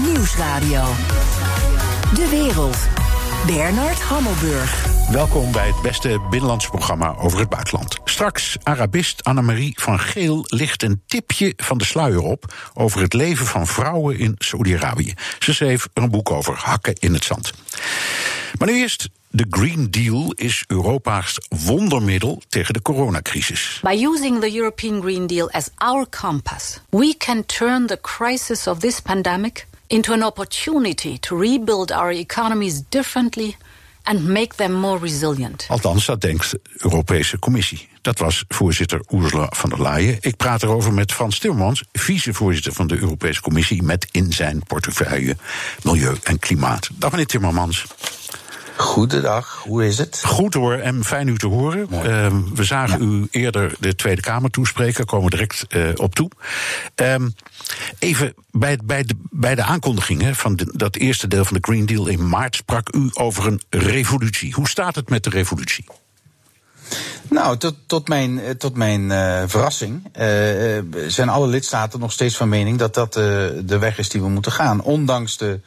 Nieuwsradio. De wereld. Bernard Hammelburg. Welkom bij het beste binnenlandse programma over het buitenland. Straks Arabist Annemarie van Geel licht een tipje van de sluier op over het leven van vrouwen in Saudi-Arabië. Ze schreef er een boek over hakken in het zand. Maar nu eerst de Green Deal is Europa's wondermiddel tegen de coronacrisis. By using the European Green Deal as our compass, we can turn the crisis of this pandemic into an opportunity to rebuild our economies differently and make them more resilient. Althans, dat denkt de Europese Commissie. Dat was voorzitter Ursula von der Leyen. Ik praat erover met Frans Timmermans, vicevoorzitter van de Europese Commissie, met in zijn portefeuille Milieu en Klimaat. Dag meneer Timmermans. Goedendag, hoe is het? Goed hoor, en fijn u te horen. Uh, we zagen u eerder de Tweede Kamer toespreken, komen we direct uh, op toe. Um, even bij, bij, de, bij de aankondigingen van de, dat eerste deel van de Green Deal in maart sprak u over een revolutie. Hoe staat het met de revolutie? Nou, tot, tot mijn, tot mijn uh, verrassing uh, zijn alle lidstaten nog steeds van mening dat dat uh, de weg is die we moeten gaan. Ondanks de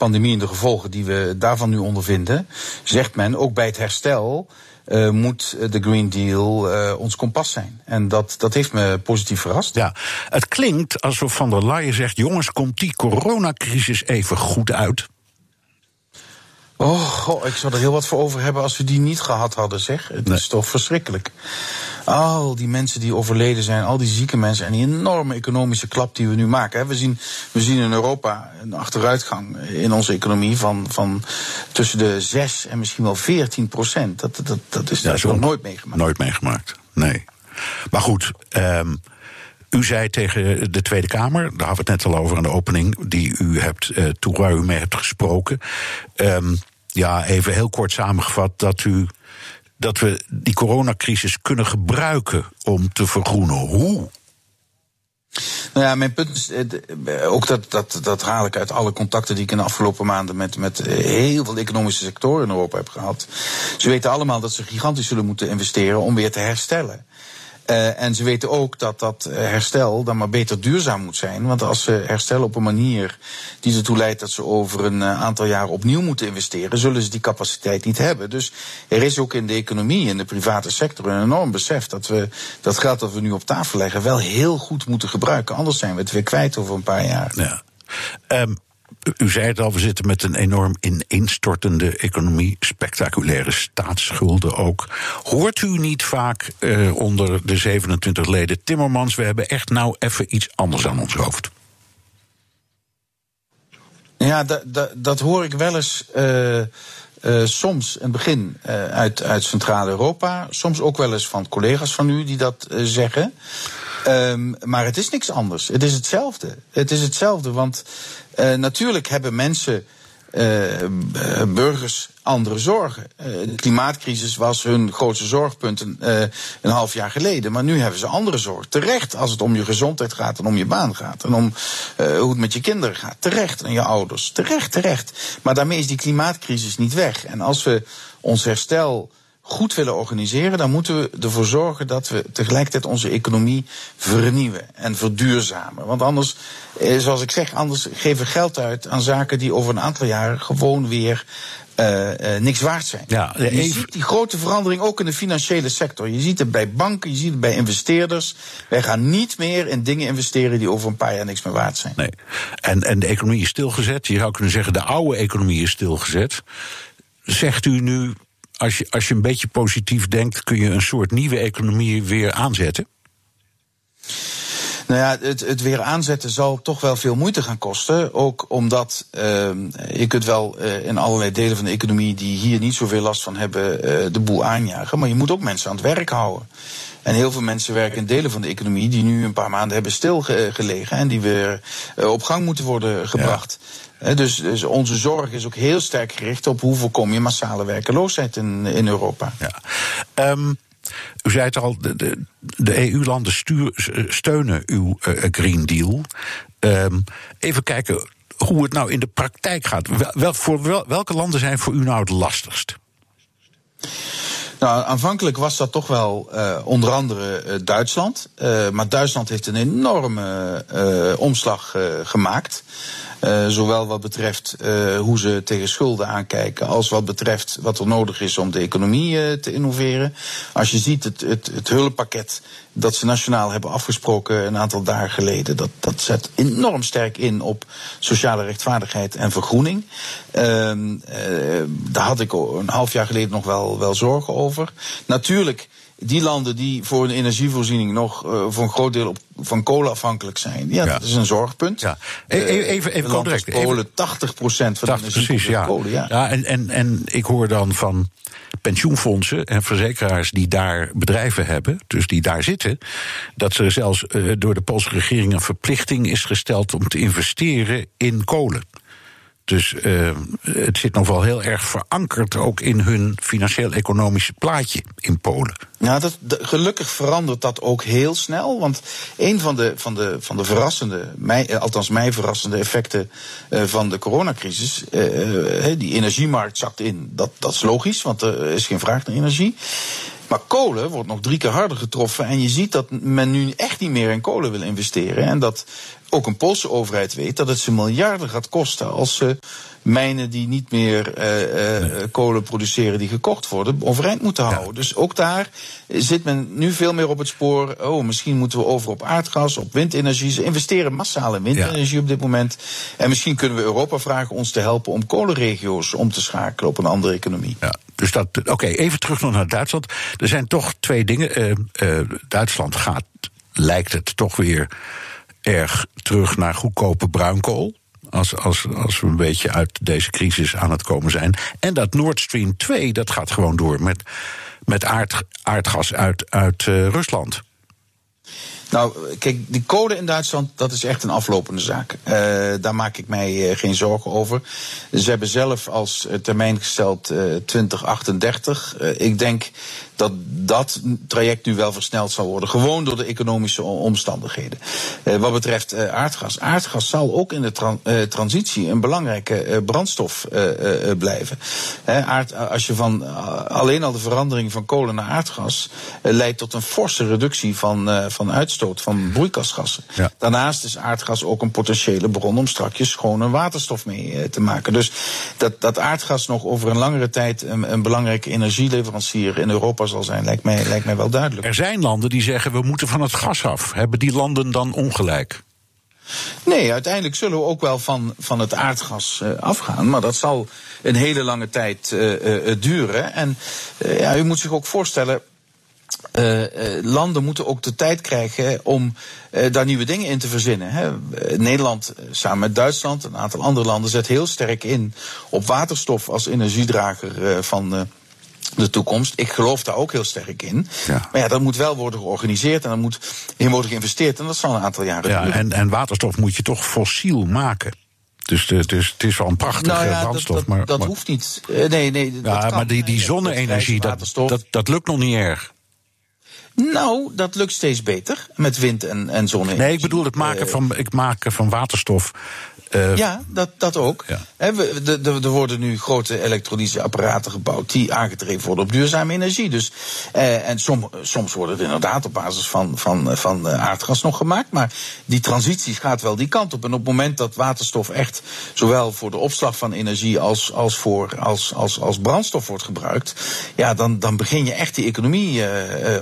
pandemie en de gevolgen die we daarvan nu ondervinden, zegt men ook bij het herstel. Uh, moet de Green Deal uh, ons kompas zijn. En dat, dat heeft me positief verrast. Ja, het klinkt alsof Van der Leyen zegt: jongens, komt die coronacrisis even goed uit? Oh, goh, ik zou er heel wat voor over hebben als we die niet gehad hadden, zeg. Het nee. is toch verschrikkelijk. Al die mensen die overleden zijn, al die zieke mensen en die enorme economische klap die we nu maken. We zien, we zien in Europa een achteruitgang in onze economie van, van tussen de 6 en misschien wel 14 procent. Dat, dat, dat is, ja, nog nooit meegemaakt. Nooit meegemaakt, nee. Maar goed, um, u zei tegen de Tweede Kamer, daar hadden we het net al over aan de opening, die u hebt, uh, toen waar u mee hebt gesproken. Um, ja, even heel kort samengevat, dat u dat we die coronacrisis kunnen gebruiken om te vergroenen. Hoe? Nou ja, mijn punt is, ook dat, dat, dat haal ik uit alle contacten die ik in de afgelopen maanden met, met heel veel economische sectoren in Europa heb gehad. Ze weten allemaal dat ze gigantisch zullen moeten investeren om weer te herstellen. Uh, en ze weten ook dat dat herstel dan maar beter duurzaam moet zijn. Want als ze herstellen op een manier die ertoe leidt dat ze over een aantal jaren opnieuw moeten investeren, zullen ze die capaciteit niet hebben. Dus er is ook in de economie, in de private sector, een enorm besef dat we dat geld dat we nu op tafel leggen wel heel goed moeten gebruiken. Anders zijn we het weer kwijt over een paar jaar. Ja. Um, u zei het al, we zitten met een enorm ineenstortende economie, spectaculaire staatsschulden ook. Hoort u niet vaak uh, onder de 27 leden Timmermans, we hebben echt nou even iets anders aan ons hoofd? Ja, dat, hoor ik wel eens. Uh, uh, soms het begin uit, uit Centraal-Europa, soms ook wel eens van collega's van u die dat zeggen. Um, maar het is niks anders. Het is hetzelfde. Het is hetzelfde, want uh, natuurlijk hebben mensen, uh, burgers, andere zorgen. De klimaatcrisis was hun grootste zorgpunt een, een half jaar geleden. Maar nu hebben ze andere zorgen. Terecht als het om je gezondheid gaat en om je baan gaat. En om hoe het met je kinderen gaat. Terecht en je ouders. Terecht, terecht. Maar daarmee is die klimaatcrisis niet weg. En als we ons herstel goed willen organiseren, dan moeten we ervoor zorgen dat we tegelijkertijd onze economie vernieuwen en verduurzamen. Want anders, eh, zoals ik zeg, anders geven we geld uit aan zaken die over een aantal jaren gewoon weer uh, uh, niks waard zijn. Ja, je ziet die grote verandering ook in de financiële sector. Je ziet het bij banken, je ziet het bij investeerders. Wij gaan niet meer in dingen investeren die over een paar jaar niks meer waard zijn. Nee. En, en de economie is stilgezet. Je zou kunnen zeggen, de oude economie is stilgezet. Zegt u nu, als je, als je een beetje positief denkt, kun je een soort nieuwe economie weer aanzetten? Nou ja, het, het weer aanzetten zal toch wel veel moeite gaan kosten. Ook omdat uh, je kunt wel uh, in allerlei delen van de economie die hier niet zoveel last van hebben, uh, de boel aanjagen. Maar je moet ook mensen aan het werk houden. En heel veel mensen werken in delen van de economie die nu een paar maanden hebben stilgelegen en die weer op gang moeten worden gebracht. Ja. Dus, dus, onze zorg is ook heel sterk gericht op hoe voorkom je massale werkeloosheid in, in Europa. Ja. Um, u zei het al, de, de, de EU-landen steunen uw uh, Green Deal. Um, even kijken hoe het nou in de praktijk gaat. Voor wel, welke landen zijn voor u nou het lastigst? Nou, aanvankelijk was dat toch wel uh, onder andere Duitsland. Maar Duitsland heeft een enorme omslag gemaakt. Uh, zowel wat betreft uh, hoe ze tegen schulden aankijken, als wat betreft wat er nodig is om de economie uh, te innoveren. Als je ziet het, het, het hulppakket dat ze nationaal hebben afgesproken een aantal dagen geleden, dat, dat zet enorm sterk in op sociale rechtvaardigheid en vergroening. Ehm, daar had ik een half jaar geleden nog wel, wel zorgen over. Natuurlijk die landen die voor een energievoorziening nog uh, voor een groot deel op, van kolen afhankelijk zijn. Ja, ja. dat is een zorgpunt. Ja. E even even uh, direct. Polen, 80% van de energie precies, ja. kolen. Ja, ja en, en, en ik hoor dan van pensioenfondsen en verzekeraars die daar bedrijven hebben, dus die daar zitten, dat er zelfs uh, door de Poolse regering een verplichting is gesteld om te investeren in kolen. Dus uh, het zit nog wel heel erg verankerd ook in hun financieel-economische plaatje in Polen. Ja, dat, gelukkig verandert dat ook heel snel. Want een van de, van de, van de verrassende, mij, althans mij verrassende effecten uh, van de coronacrisis, uh, die energiemarkt zakt in. Dat, dat is logisch, want er is geen vraag naar energie. Maar kolen wordt nog drie keer harder getroffen. En je ziet dat men nu echt niet meer in kolen wil investeren. En dat ook een Poolse overheid weet dat het ze miljarden gaat kosten als ze mijnen die niet meer uh, uh, kolen produceren die gekocht worden, overeind moeten houden. Ja. Dus ook daar zit men nu veel meer op het spoor. Oh, misschien moeten we over op aardgas, op windenergie. Ze investeren massaal in windenergie ja. op dit moment. En misschien kunnen we Europa vragen ons te helpen om kolenregio's om te schakelen op een andere economie. Ja. Dus dat, oké, okay, even terug nog naar Duitsland. Er zijn toch twee dingen. Uh, Duitsland gaat, lijkt het toch weer erg terug naar goedkope bruinkool. Als, als, als we een beetje uit deze crisis aan het komen zijn. En dat Nord Stream 2, dat gaat gewoon door met, met aard, aardgas uit, uit uh, Rusland. Nou, kijk, die code in Duitsland, dat is echt een aflopende zaak. Uh, daar maak ik mij uh, geen zorgen over. Ze hebben zelf als termijn gesteld uh, 2038. ik denk dat dat traject nu wel versneld zal worden. Gewoon door de economische omstandigheden. Uh, wat betreft uh, aardgas. Aardgas zal ook in de tran uh, transitie een belangrijke brandstof blijven. Aard, als je van alleen al de verandering van kolen naar aardgas leidt tot een forse reductie van, van uitstoot van broeikasgassen. Ja. Daarnaast is aardgas ook een potentiële bron om strakjes schone waterstof mee te maken. Dus dat, dat aardgas nog over een langere tijd een, een belangrijke energieleverancier in Europa zal zijn, lijkt mij, lijkt mij wel duidelijk. Er zijn landen die zeggen we moeten van het gas af. Hebben die landen dan ongelijk? Nee, uiteindelijk zullen we ook wel van, van het aardgas uh, afgaan. Maar dat zal een hele lange tijd uh, uh, duren. En ja, u moet zich ook voorstellen. landen moeten ook de tijd krijgen om daar nieuwe dingen in te verzinnen. Hè. Nederland, samen met Duitsland, een aantal andere landen, zet heel sterk in op waterstof als energiedrager van de toekomst. Ik geloof daar ook heel sterk in. Ja. Maar ja, dat moet wel worden georganiseerd en dan moet in worden geïnvesteerd. En dat zal een aantal jaren ja, En, en waterstof moet je toch fossiel maken. Dus, de, dus het is wel een prachtige nou ja, brandstof. Dat, dat, maar, dat maar, hoeft niet. Uh, nee, nee, ja, kan. maar die, die zonne-energie, dat, dat, dat lukt nog niet erg. Nou, dat lukt steeds beter met wind en, en zonne-energie. Nee, ik bedoel het maken, uh, van, ik maken van waterstof uh, ja, dat, dat ook. Ja. He, we, de, de, er worden nu grote elektrolyseapparaten gebouwd die aangedreven worden op duurzame energie. Dus, uh, en som, soms wordt het inderdaad op basis van, van, van aardgas nog gemaakt. Maar die transitie gaat wel die kant op. En op het moment dat waterstof echt zowel voor de opslag van energie als, als, voor, als, als, als brandstof wordt gebruikt, ja, dan, dan begin je echt die economie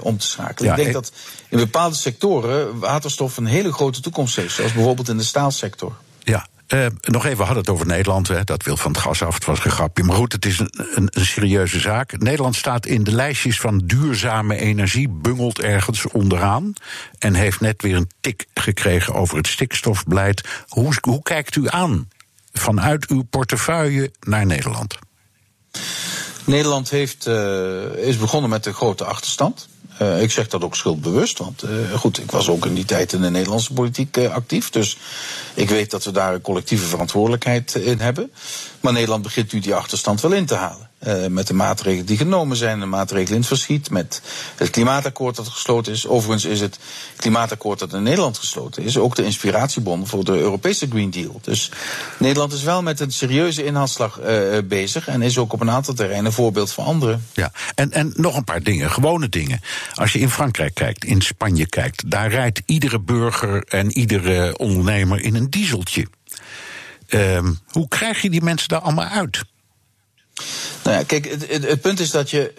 om te schakelen. Ja, ik denk dat in bepaalde sectoren waterstof een hele grote toekomst heeft, zoals bijvoorbeeld in de staalsector. Ja, uh, nog even, we hadden het over Nederland. Hè, dat wil van het gas af, het was een grapje. Maar goed, het is een, serieuze zaak. Nederland staat in de lijstjes van duurzame energie, bungelt ergens onderaan. En heeft net weer een tik gekregen over het stikstofbeleid. Hoe, hoe kijkt u aan vanuit uw portefeuille naar Nederland? Nederland heeft, uh, is begonnen met een grote achterstand. Uh, ik zeg dat ook schuldbewust, want uh, goed, ik was ook in die tijd in de Nederlandse politiek uh, actief. Dus ik weet dat we daar een collectieve verantwoordelijkheid in hebben. Maar Nederland begint nu die achterstand wel in te halen. Uh, met de maatregelen die genomen zijn, de maatregelen in het verschiet, met het klimaatakkoord dat gesloten is. Overigens is het klimaatakkoord dat in Nederland gesloten is ook de inspiratiebron voor de Europese Green Deal. Dus Nederland is wel met een serieuze inhaalslag uh, bezig en is ook op een aantal terreinen voorbeeld voor anderen. Ja, en, en nog een paar dingen, gewone dingen. Als je in Frankrijk kijkt, in Spanje kijkt, daar rijdt iedere burger en iedere ondernemer in een dieseltje. Ehm, hoe krijg je die mensen daar allemaal uit? Nou ja, kijk, het, het, punt is dat je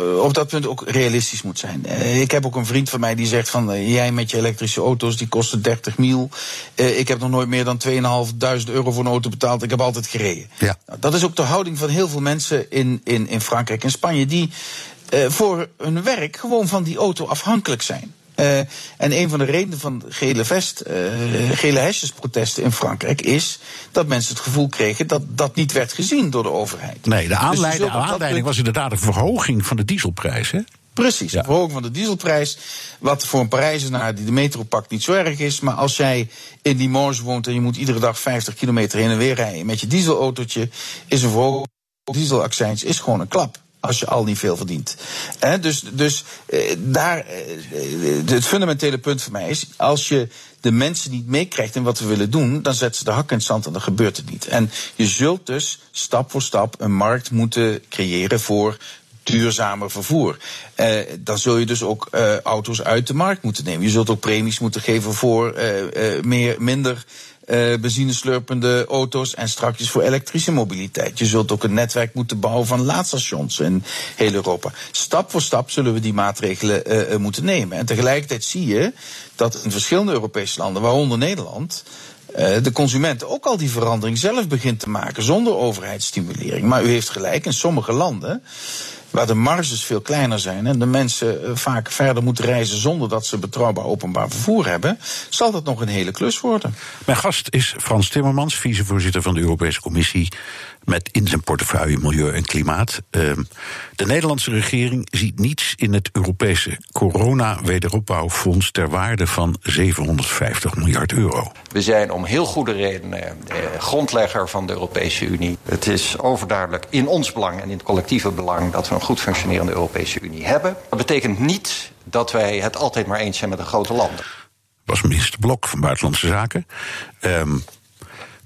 uh, op dat punt ook realistisch moet zijn. Uh, ik heb ook een vriend van mij die zegt van uh, jij met je elektrische auto's die kosten 30 mil. ik heb nog nooit meer dan 2.500 euro voor een auto betaald. Ik heb altijd gereden. Ja. Nou, dat is ook de houding van heel veel mensen in, in, in Frankrijk en Spanje die voor hun werk gewoon van die auto afhankelijk zijn. Uh, en een van de redenen van gele vest, uh, gele hesjesprotesten in Frankrijk is dat mensen het gevoel kregen dat dat niet werd gezien door de overheid. Nee, de dus aanleiding, dus aanleiding was inderdaad een verhoging van de dieselprijs, hè? Precies, ja. verhoging van de dieselprijs. Wat voor een Parijzenaar die de metro pakt niet zo erg is. Maar als jij in Limoges woont en je moet iedere dag 50 kilometer heen en weer rijden met je dieselautootje, is een verhoging dieselaccijns is gewoon een klap als je al niet veel verdient. dus dus eh, daar, eh, het fundamentele punt voor mij is, als je de mensen niet meekrijgt in wat we willen doen, dan zetten ze de hak in het zand en dan gebeurt het niet. En je zult dus stap voor stap een markt moeten creëren voor duurzamer vervoer. Dan zul je dus ook auto's uit de markt moeten nemen. Je zult ook premies moeten geven voor meer, minder uh, benzineslurpende auto's en strakjes voor elektrische mobiliteit. Je zult ook een netwerk moeten bouwen van laadstations in heel Europa. Stap voor stap zullen we die maatregelen uh, moeten nemen. En tegelijkertijd zie je dat in verschillende Europese landen, waaronder Nederland, de consument ook al die verandering zelf begint te maken zonder overheidsstimulering. Maar u heeft gelijk, in sommige landen waar de marges veel kleiner zijn en de mensen eh, vaak verder moeten reizen zonder dat ze betrouwbaar openbaar vervoer hebben, zal dat nog een hele klus worden. Mijn gast is Frans Timmermans, vicevoorzitter van de Europese Commissie met in zijn portefeuille Milieu en Klimaat. Ehm, de Nederlandse regering ziet niets in het Europese corona-wederopbouwfonds ter waarde van 750 miljard euro. We zijn om heel goede redenen grondlegger van de Europese Unie. Het is overduidelijk in ons belang en in het collectieve belang dat we een goed functionerende Europese Unie hebben. Dat betekent niet dat wij het altijd maar eens zijn met de grote landen. Was minister Blok van Buitenlandse Zaken. Um,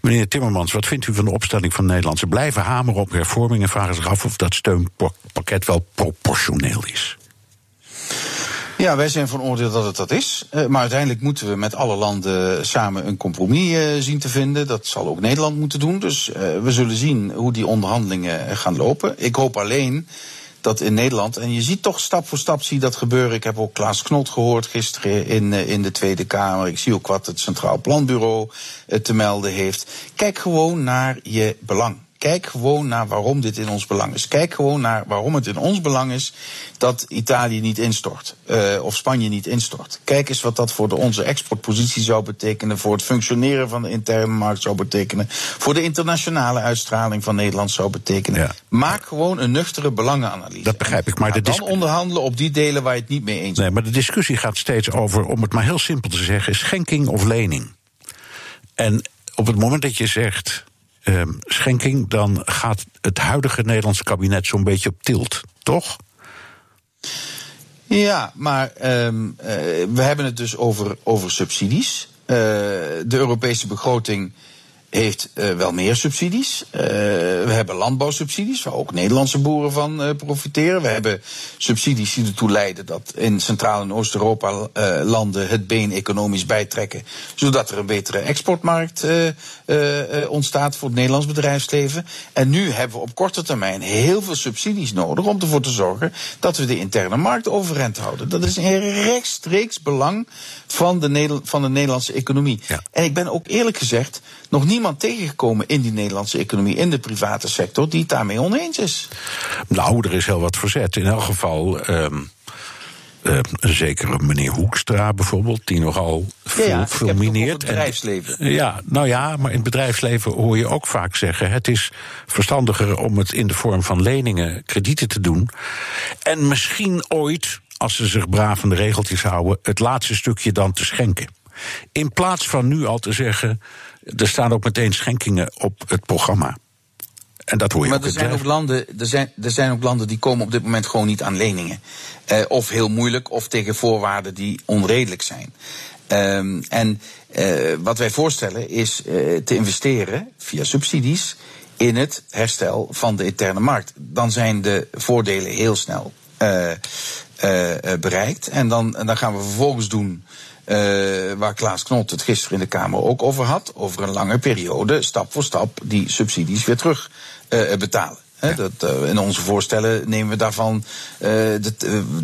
Meneer Timmermans, wat vindt u van de opstelling van Nederland? Ze blijven hameren op hervormingen en vragen zich af of dat steunpakket wel proportioneel is. Ja, wij zijn van oordeel dat het dat is. Uh, maar uiteindelijk moeten we met alle landen samen een compromis uh, zien te vinden. Dat zal ook Nederland moeten doen. Dus uh, we zullen zien hoe die onderhandelingen gaan lopen. Ik hoop alleen dat in Nederland. En je ziet toch stap voor stap zie dat gebeuren. Ik heb ook Klaas Knot gehoord gisteren in, eh, in de Tweede Kamer. Ik zie ook wat het Centraal Planbureau eh, te melden heeft. Kijk gewoon naar je belang. Kijk gewoon naar waarom dit in ons belang is. Kijk gewoon naar waarom het in ons belang is dat Italië niet instort. Uh, of Spanje niet instort. Kijk eens wat dat voor de, onze exportpositie zou betekenen. Voor het functioneren van de interne markt zou betekenen. Voor de internationale uitstraling van Nederland zou betekenen. Ja. Maak gewoon een nuchtere belangenanalyse. Dat begrijp ik. Maar de dan onderhandelen op die delen waar je het niet mee eens bent. Nee, maar de discussie gaat steeds over, om het maar heel simpel te zeggen, schenking of lening. En op het moment dat je zegt uh, schenking, dan gaat het huidige Nederlandse kabinet zo'n beetje op tilt, toch? Ja, maar um, uh, we hebben het dus over, over subsidies. Uh, de Europese begroting heeft uh, wel meer subsidies. Uh, we hebben landbouwsubsidies, waar ook Nederlandse boeren van uh, profiteren. We hebben subsidies die ertoe leiden dat in Centraal- en Oost-Europa landen het been economisch bijtrekken, zodat er een betere exportmarkt ontstaat voor het Nederlands bedrijfsleven. En nu hebben we op korte termijn heel veel subsidies nodig om ervoor te zorgen dat we de interne markt overeind houden. Dat is een rechtstreeks belang van de, van de Nederlandse economie. Ja. En ik ben ook eerlijk gezegd nog niemand tegengekomen in die Nederlandse economie, in de private sector, die het daarmee oneens is. Nou, er is heel wat verzet. In elk geval. Um... Uh, zekere meneer Hoekstra bijvoorbeeld, die nogal veel ja, fulmineert. het bedrijfsleven. En, ja, nou ja, maar in het bedrijfsleven hoor je ook vaak zeggen: het is verstandiger om het in de vorm van leningen, kredieten te doen. En misschien ooit, als ze zich braaf aan de regeltjes houden, het laatste stukje dan te schenken. In plaats van nu al te zeggen: er staan ook meteen schenkingen op het programma. En dat hoor je maar ook er zijn ook, landen, er, zijn, er zijn ook landen die komen op dit moment gewoon niet aan leningen. Uh, of heel moeilijk, of tegen voorwaarden die onredelijk zijn. Um, en uh, wat wij voorstellen is uh, te investeren via subsidies in het herstel van de interne markt. Dan zijn de voordelen heel snel bereikt. En dan, en dan gaan we vervolgens doen waar Klaas Knot het gisteren in de Kamer ook over had, over een lange periode, stap voor stap, die subsidies weer terug betalen. dat, in onze voorstellen nemen we daarvan de,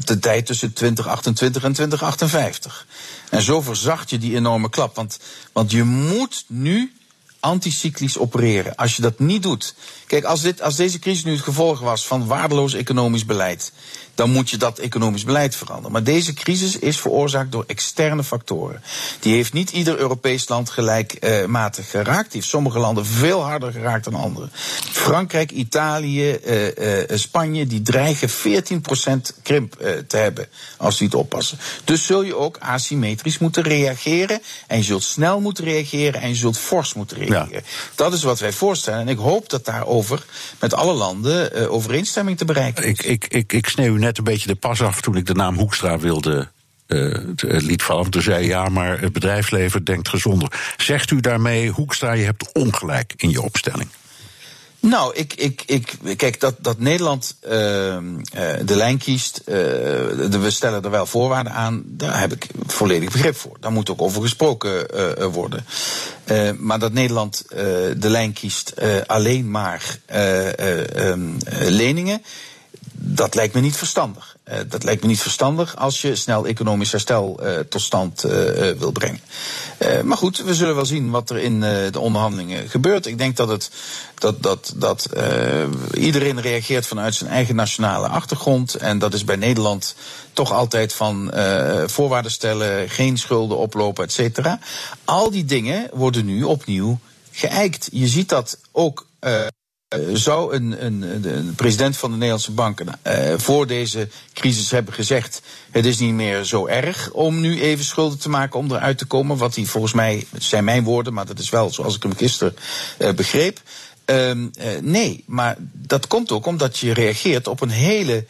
de, tijd tussen 2028 en 2058. En zo verzacht je die enorme klap. Want, want je moet nu anticyclisch opereren. Als je dat niet doet. Kijk, als, dit, als deze crisis nu het gevolg was van waardeloos economisch beleid dan moet je dat economisch beleid veranderen. Maar deze crisis is veroorzaakt door externe factoren. Die heeft niet ieder Europees land gelijkmatig uh, geraakt. Die heeft sommige landen veel harder geraakt dan andere. Frankrijk, Italië, uh, uh, Spanje, die dreigen 14% krimp te hebben als die het oppassen. Dus zul je ook asymmetrisch moeten reageren. En je zult snel moeten reageren en je zult fors moeten reageren. Dat is wat wij voorstellen. En ik hoop dat daarover met alle landen overeenstemming te bereiken is. Ik, ik, ik, ik sneeuw net een beetje de pas af toen ik de naam Hoekstra wilde uh, liet vallen. Toen zei ja, maar het bedrijfsleven denkt gezonder. Zegt u daarmee, Hoekstra, je hebt ongelijk in je opstelling? Nou, ik, ik, ik, kijk, dat, dat Nederland uh, de lijn kiest, we stellen er wel voorwaarden aan, daar heb ik volledig begrip voor. Daar moet ook over gesproken worden. maar dat Nederland de lijn kiest alleen maar leningen, dat lijkt me niet verstandig. Uh, dat lijkt me niet verstandig als je snel economisch herstel uh, tot stand uh, wil brengen. maar goed, we zullen wel zien wat er in de onderhandelingen gebeurt. Ik denk dat, het, dat, dat, dat iedereen reageert vanuit zijn eigen nationale achtergrond. En dat is bij Nederland toch altijd van voorwaarden stellen, geen schulden oplopen, et cetera. Al die dingen worden nu opnieuw geëikt. Je ziet dat ook eh, zou een, een, een, president van de Nederlandse banken uh, voor deze crisis hebben gezegd: het is niet meer zo erg om nu even schulden te maken om eruit te komen. Wat hij volgens mij, zijn mijn woorden, maar dat is wel zoals ik hem gisteren uh, begreep. Uh, nee, maar dat komt ook omdat je reageert op een hele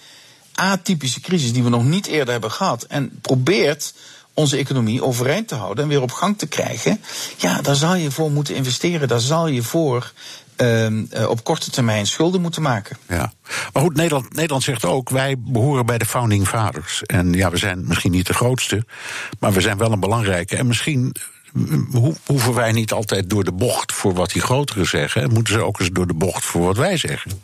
atypische crisis die we nog niet eerder hebben gehad. En probeert onze economie overeind te houden en weer op gang te krijgen. Ja, daar zal je voor moeten investeren. Daar zal je voor Ehm, eh, op korte termijn schulden moeten maken. Ja, maar goed, Nederland, Nederland zegt ook: wij behoren bij de founding fathers. En ja, we zijn misschien niet de grootste, maar we zijn wel een belangrijke. En misschien eh, hoeven wij niet altijd door de bocht voor wat die grotere zeggen. En moeten ze ook eens door de bocht voor wat wij zeggen.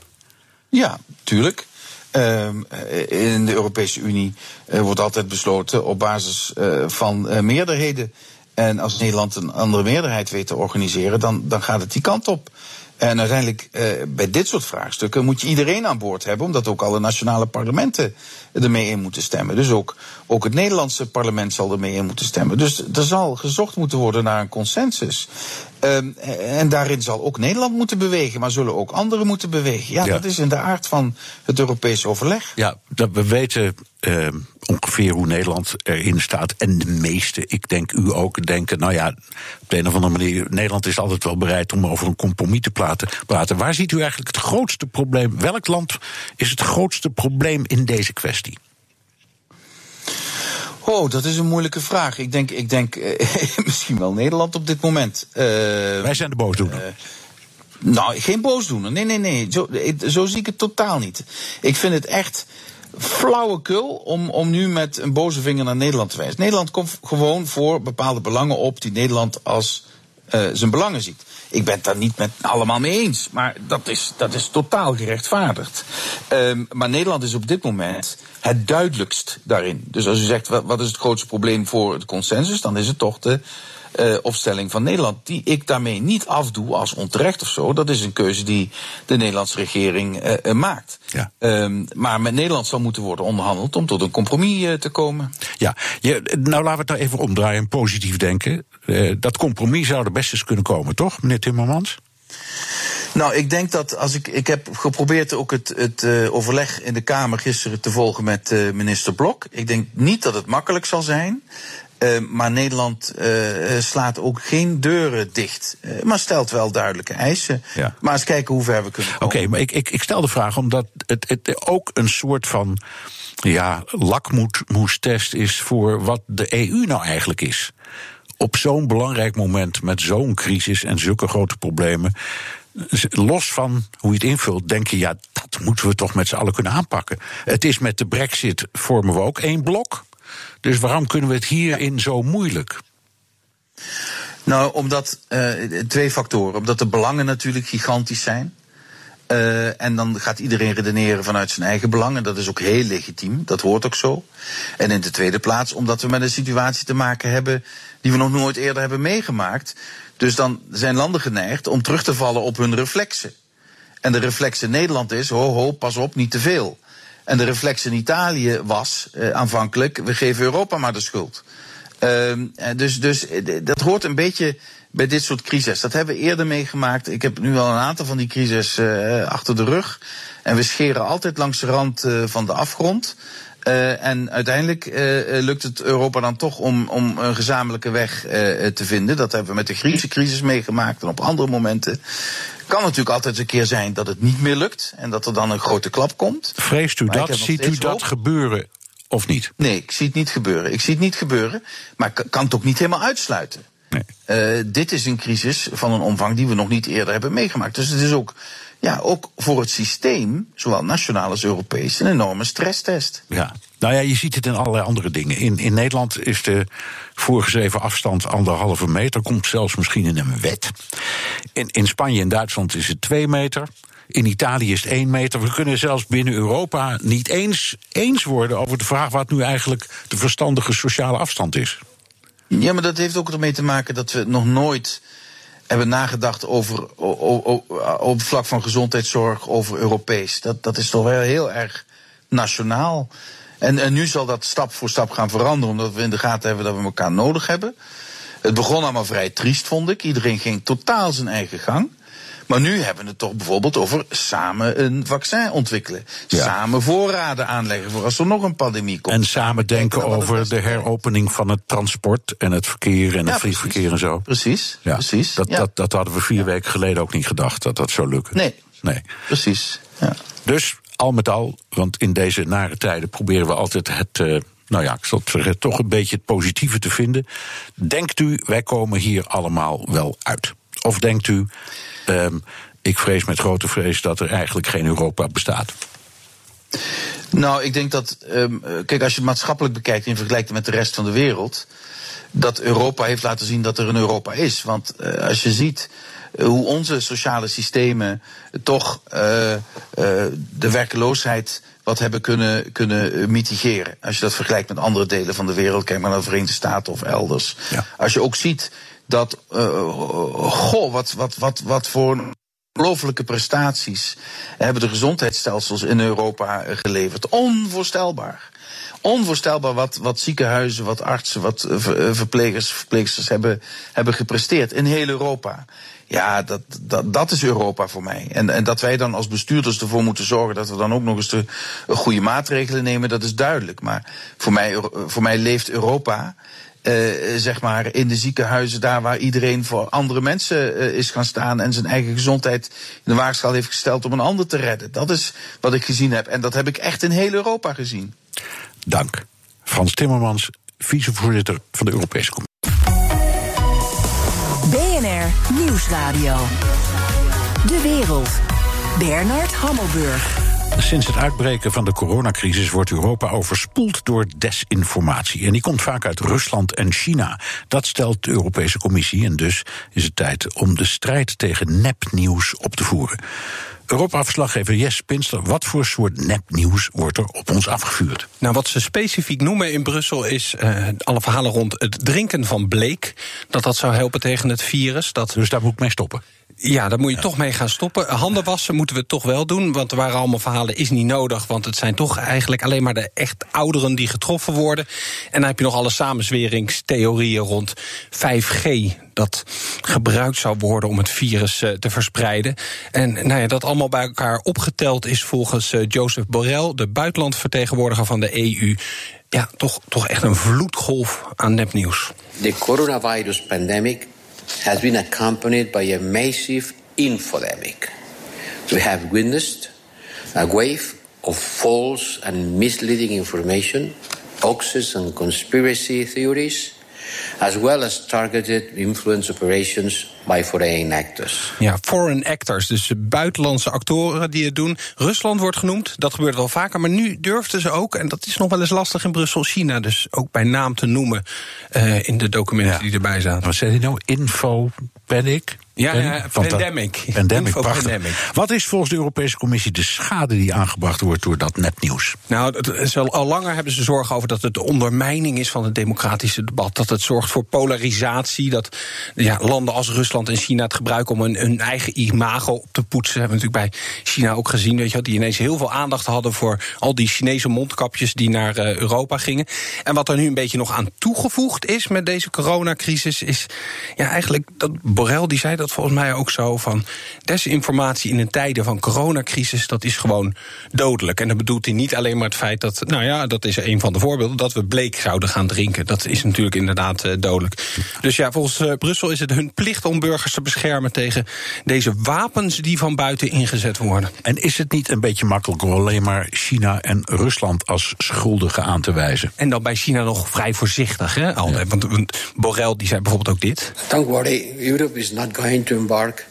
Ja, tuurlijk. Ehm, in de Europese Unie uh, wordt altijd besloten op basis uh, van meerderheden. En als Nederland een andere meerderheid weet te organiseren, dan, dan gaat het die kant op. En uiteindelijk, eh, bij dit soort vraagstukken moet je iedereen aan boord hebben, omdat ook alle nationale parlementen ermee in moeten stemmen. Dus ook, ook het Nederlandse parlement zal ermee in moeten stemmen. Dus er zal gezocht moeten worden naar een consensus. Um, en daarin zal ook Nederland moeten bewegen, maar zullen ook anderen moeten bewegen. Ja, dat is in de aard van het Europese overleg. Ja, dat we weten uh, ongeveer hoe Nederland erin staat. En de meeste, ik denk u ook, denken: nou ja, op de een of andere manier, Nederland is altijd wel bereid om over een compromis te praten. Waar ziet u eigenlijk het grootste probleem? Welk land is het grootste probleem in deze kwestie? Oh, dat is een moeilijke vraag. Ik denk, ik denk eh, misschien wel Nederland op dit moment. Uh, Wij zijn de boosdoener. Uh, nou, geen boosdoener. Nee, nee, nee. Zo, zo zie ik het totaal niet. Ik vind het echt flauwekul om, om nu met een boze vinger naar Nederland te wijzen. Nederland komt gewoon voor bepaalde belangen op die Nederland als uh, zijn belangen ziet. Ik ben het daar niet met allemaal mee eens, maar dat is, dat is totaal gerechtvaardigd. Um, maar Nederland is op dit moment het duidelijkst daarin. Dus als u zegt wat, wat is het grootste probleem voor het consensus, dan is het toch de uh, opstelling van Nederland. Die ik daarmee niet afdoe als onterecht of zo. Dat is een keuze die de Nederlandse regering uh, maakt. Ja. Um, maar met Nederland zal moeten worden onderhandeld om tot een compromis uh, te komen. Ja, je, nou laten we het nou even omdraaien en positief denken. dat compromis zou er best eens kunnen komen, toch, meneer Timmermans? Nou, ik denk dat als ik. Ik heb geprobeerd ook het, het uh, overleg in de Kamer gisteren te volgen met uh, minister Blok. Ik denk niet dat het makkelijk zal zijn. Uh, maar Nederland uh, slaat ook geen deuren dicht. Uh, maar stelt wel duidelijke eisen. Ja. Maar eens kijken hoe ver we kunnen komen. Oké, maar ik, ik, ik stel de vraag omdat het, het ook een soort van ja, lakmoestest is voor wat de EU nou eigenlijk is. Op zo'n belangrijk moment met zo'n crisis en zulke grote problemen. Los van hoe je het invult, denk je, ja, dat moeten we toch met z'n allen kunnen aanpakken. Het is met de brexit vormen we ook één blok. Dus waarom kunnen we het hierin zo moeilijk? Nou, omdat uh, twee factoren. Omdat de belangen natuurlijk gigantisch zijn. Uh, en dan gaat iedereen redeneren vanuit zijn eigen belangen. Dat is ook heel legitiem, dat hoort ook zo. En in de tweede plaats omdat we met een situatie te maken hebben die we nog nooit eerder hebben meegemaakt. Dus dan zijn landen geneigd om terug te vallen op hun reflexen. En de reflex in Nederland is, ho ho, pas op, niet te veel. En de reflex in Italië was uh, aanvankelijk, we geven Europa maar de schuld. Uh, dus, dus dat hoort een beetje bij dit soort crisis. Dat hebben we eerder meegemaakt. Ik heb nu al een aantal van die crisis uh, achter de rug. En we scheren altijd langs de rand van de afgrond. En uiteindelijk lukt het Europa dan toch om, om een gezamenlijke weg te vinden. Dat hebben we met de Griekse crisis meegemaakt en op andere momenten. Kan natuurlijk altijd een keer zijn dat het niet meer lukt en dat er dan een grote klap komt. Vreest u dat? Ziet u dat hoop. gebeuren of niet? Nee, ik zie het niet gebeuren. Ik zie het niet gebeuren, maar ik kan het ook niet helemaal uitsluiten. Nee. Uh, dit is een crisis van een omvang die we nog niet eerder hebben meegemaakt. Dus het is ook, ja, ook voor het systeem, zowel nationaal als Europees, een enorme stresstest. Ja. Nou ja, je ziet het in allerlei andere dingen. In, in Nederland is de voorgeschreven afstand anderhalve meter. Komt zelfs misschien in een wet. In, in Spanje en Duitsland is het twee meter. In Italië is het één meter. We kunnen zelfs binnen Europa niet eens eens worden over de vraag wat nu eigenlijk de verstandige sociale afstand is. Ja, maar dat heeft ook ermee te maken dat we nog nooit hebben nagedacht over op vlak van gezondheidszorg, over Europees. Dat, dat is toch wel heel erg nationaal. En, en nu zal dat stap voor stap gaan veranderen, omdat we in de gaten hebben dat we elkaar nodig hebben. Het begon allemaal vrij triest, vond ik. Iedereen ging totaal zijn eigen gang. Maar nu hebben we het toch bijvoorbeeld over samen een vaccin ontwikkelen. Ja. Samen voorraden aanleggen voor als er nog een pandemie komt. En samen denken over de heropening van het transport en het verkeer en het vliegverkeer en zo. Precies, ja. precies. Dat, dat, dat hadden we vier weken geleden ook niet gedacht, dat dat zou lukken. Nee, nee. precies. Dus al met al, want in deze nare tijden proberen we altijd het. Uh, nou ja, ik zal het zeggen, toch een beetje het positieve te vinden. Denkt u, wij komen hier allemaal wel uit? Of denkt u, um, ik vrees met grote vrees dat er eigenlijk geen Europa bestaat? Nou, ik denk dat, um, kijk, als je het maatschappelijk bekijkt in vergelijking met de rest van de wereld, dat Europa heeft laten zien dat er een Europa is. Want uh, als je ziet hoe onze sociale systemen toch uh, uh, de werkeloosheid wat hebben kunnen, kunnen mitigeren. Als je dat vergelijkt met andere delen van de wereld, kijk maar naar de Verenigde Staten of elders. Ja. Als je ook ziet dat, goh, wat, wat, wat, wat voor ongelooflijke prestaties hebben de gezondheidsstelsels in Europa geleverd. Onvoorstelbaar. Onvoorstelbaar wat, wat ziekenhuizen, wat artsen, wat verplegers, verpleegsters hebben, hebben gepresteerd in heel Europa. Ja, dat, dat, dat is Europa voor mij. En, en dat wij dan als bestuurders ervoor moeten zorgen dat we dan ook nog eens de goede maatregelen nemen, dat is duidelijk. Maar voor mij, voor mij leeft Europa. Uh, zeg maar in de ziekenhuizen, daar waar iedereen voor andere mensen is gaan staan en zijn eigen gezondheid in de waagschaal heeft gesteld om een ander te redden. Dat is wat ik gezien heb. En dat heb ik echt in heel Europa gezien. Dank. Frans Timmermans, vicevoorzitter van de Europese Commissie. Nieuwsradio. De wereld. Bernard Hammelburg. Sinds het uitbreken van de coronacrisis wordt Europa overspoeld door desinformatie. En die komt vaak uit Rusland en China. Dat stelt de Europese Commissie. En dus is het tijd om de strijd tegen nepnieuws op te voeren. Europa-verslaggever Jes Pinster, wat voor soort nepnieuws wordt er op ons afgevuurd? Nou, wat ze specifiek noemen in Brussel is uh, alle verhalen rond het drinken van bleek. Dat dat zou helpen tegen het virus. Dat... Dus daar moet ik mee stoppen? Ja, daar moet je ja. toch mee gaan stoppen. Handen wassen moeten we toch wel doen, want er waren allemaal verhalen, is niet nodig. Want het zijn toch eigenlijk alleen maar de echt ouderen die getroffen worden. En dan heb je nog alle samenzweringstheorieën rond 5G, dat gebruikt zou worden om het virus uh, te verspreiden. En nou ja, dat allemaal bij elkaar opgeteld is volgens uh, Joseph Borrell, de buitenlandvertegenwoordiger van de EU. Ja, toch, toch echt een vloedgolf aan nepnieuws. De coronavirus pandemic has been accompanied by a massive infodemic. We have witnessed a wave of false and misleading information, hoaxes and conspiracy theories, as well as targeted influence operations by foreign actors. Ja, foreign actors, dus buitenlandse actoren die het doen. Rusland wordt genoemd, dat gebeurt wel vaker, maar nu durfden ze ook, en dat is nog wel eens lastig in Brussel, China dus ook bij naam te noemen uh, in de documenten die erbij zaten. Wat zei hij nou? Info panic? Ja, ja pandemic. Pandemic, pandemic. Wat is volgens de Europese Commissie de schade die aangebracht wordt door dat nepnieuws? Nou, het, al, al langer hebben ze zorgen over dat het de ondermijning is van het democratische debat. Dat het zorgt voor polarisatie. Dat ja, landen als Rusland en China het gebruiken om hun, hun eigen imago op te poetsen. Hebben we natuurlijk bij China ook gezien. Weet je, die ineens heel veel aandacht hadden voor al die Chinese mondkapjes die naar uh, Europa gingen. En wat er nu een beetje nog aan toegevoegd is met deze coronacrisis, is ja, eigenlijk dat Borrell die zei dat volgens mij ook zo van desinformatie in een tijden van coronacrisis, dat is gewoon dodelijk. En dan bedoelt hij niet alleen maar het feit dat, nou ja, dat is een van de voorbeelden, dat we bleek zouden gaan drinken. Dat is natuurlijk inderdaad uh, dodelijk. Dus ja, volgens uh, Brussel is het hun plicht om burgers te beschermen tegen deze wapens die van buiten ingezet worden. En is het niet een beetje makkelijk om alleen maar China en Rusland als schuldigen aan te wijzen? En dan bij China nog vrij voorzichtig, hè? Ja. Want Borrell die zei bijvoorbeeld ook dit. Don't worry, Europe is not going to embark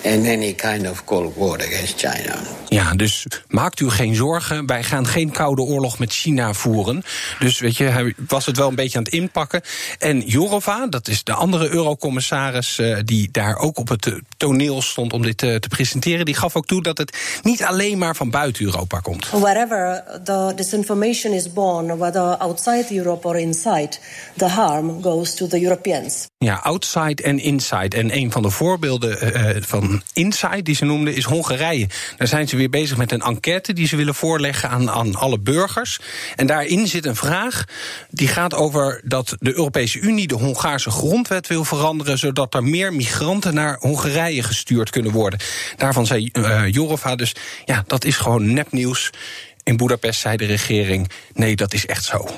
in any kind of cold war against China. Ja, dus maakt u geen zorgen. Wij gaan geen koude oorlog met China voeren. Dus weet je, hij was het wel een beetje aan het inpakken. En Jourova, dat is de andere eurocommissaris uh, die daar ook op het toneel stond om dit uh, te presenteren, die gaf ook toe dat het niet alleen maar van buiten Europa komt. Wherever the disinformation is born, whether outside Europe or inside, the harm goes to the Europeans. Ja, outside en inside. En een van de voorbeelden uh, van inside die ze noemden is Hongarije. Daar zijn ze weer bezig met een enquête die ze willen voorleggen aan, aan alle burgers. En daarin zit een vraag die gaat over dat de Europese Unie de Hongaarse grondwet wil veranderen, zodat er meer migranten naar Hongarije gestuurd kunnen worden. Daarvan zei uh, Jorova dus, ja, dat is gewoon nepnieuws. In Boedapest zei de regering: nee, dat is echt zo.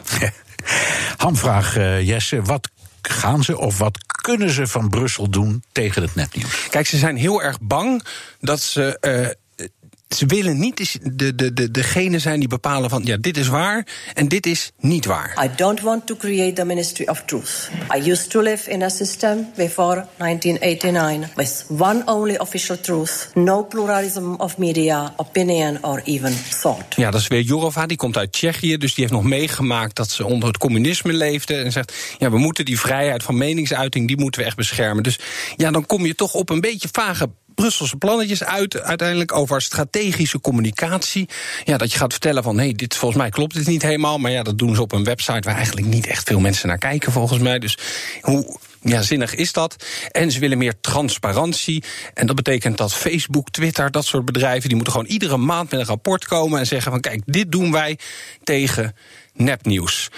Hamvraag, uh, Jesse. Wat gaan ze of wat kunnen ze van Brussel doen tegen het nepnieuws? Kijk, ze zijn heel erg bang dat ze. Ze willen niet de, de, de, degene zijn die bepalen van ja, dit is waar en dit is niet waar. I don't want to create the Ministry of Truth. I used to live in a system before 1989 with one only official truth, no pluralism of media, opinion or even thought. Ja, dat is weer Jourova, die komt uit Tsjechië, dus die heeft nog meegemaakt dat ze onder het communisme leefde en zegt ja, we moeten die vrijheid van meningsuiting, die moeten we echt beschermen. Dus ja, dan kom je toch op een beetje vage Brusselse plannetjes uit, uiteindelijk over strategische communicatie. Ja, dat je gaat vertellen van, hé, dit volgens mij klopt dit niet helemaal. Maar ja, dat doen ze op een website waar eigenlijk niet echt veel mensen naar kijken, volgens mij. Dus hoe ja, zinnig is dat? En ze willen meer transparantie. En dat betekent dat Facebook, Twitter, dat soort bedrijven... die moeten gewoon iedere maand met een rapport komen en zeggen van... kijk, dit doen wij tegen nepnieuws.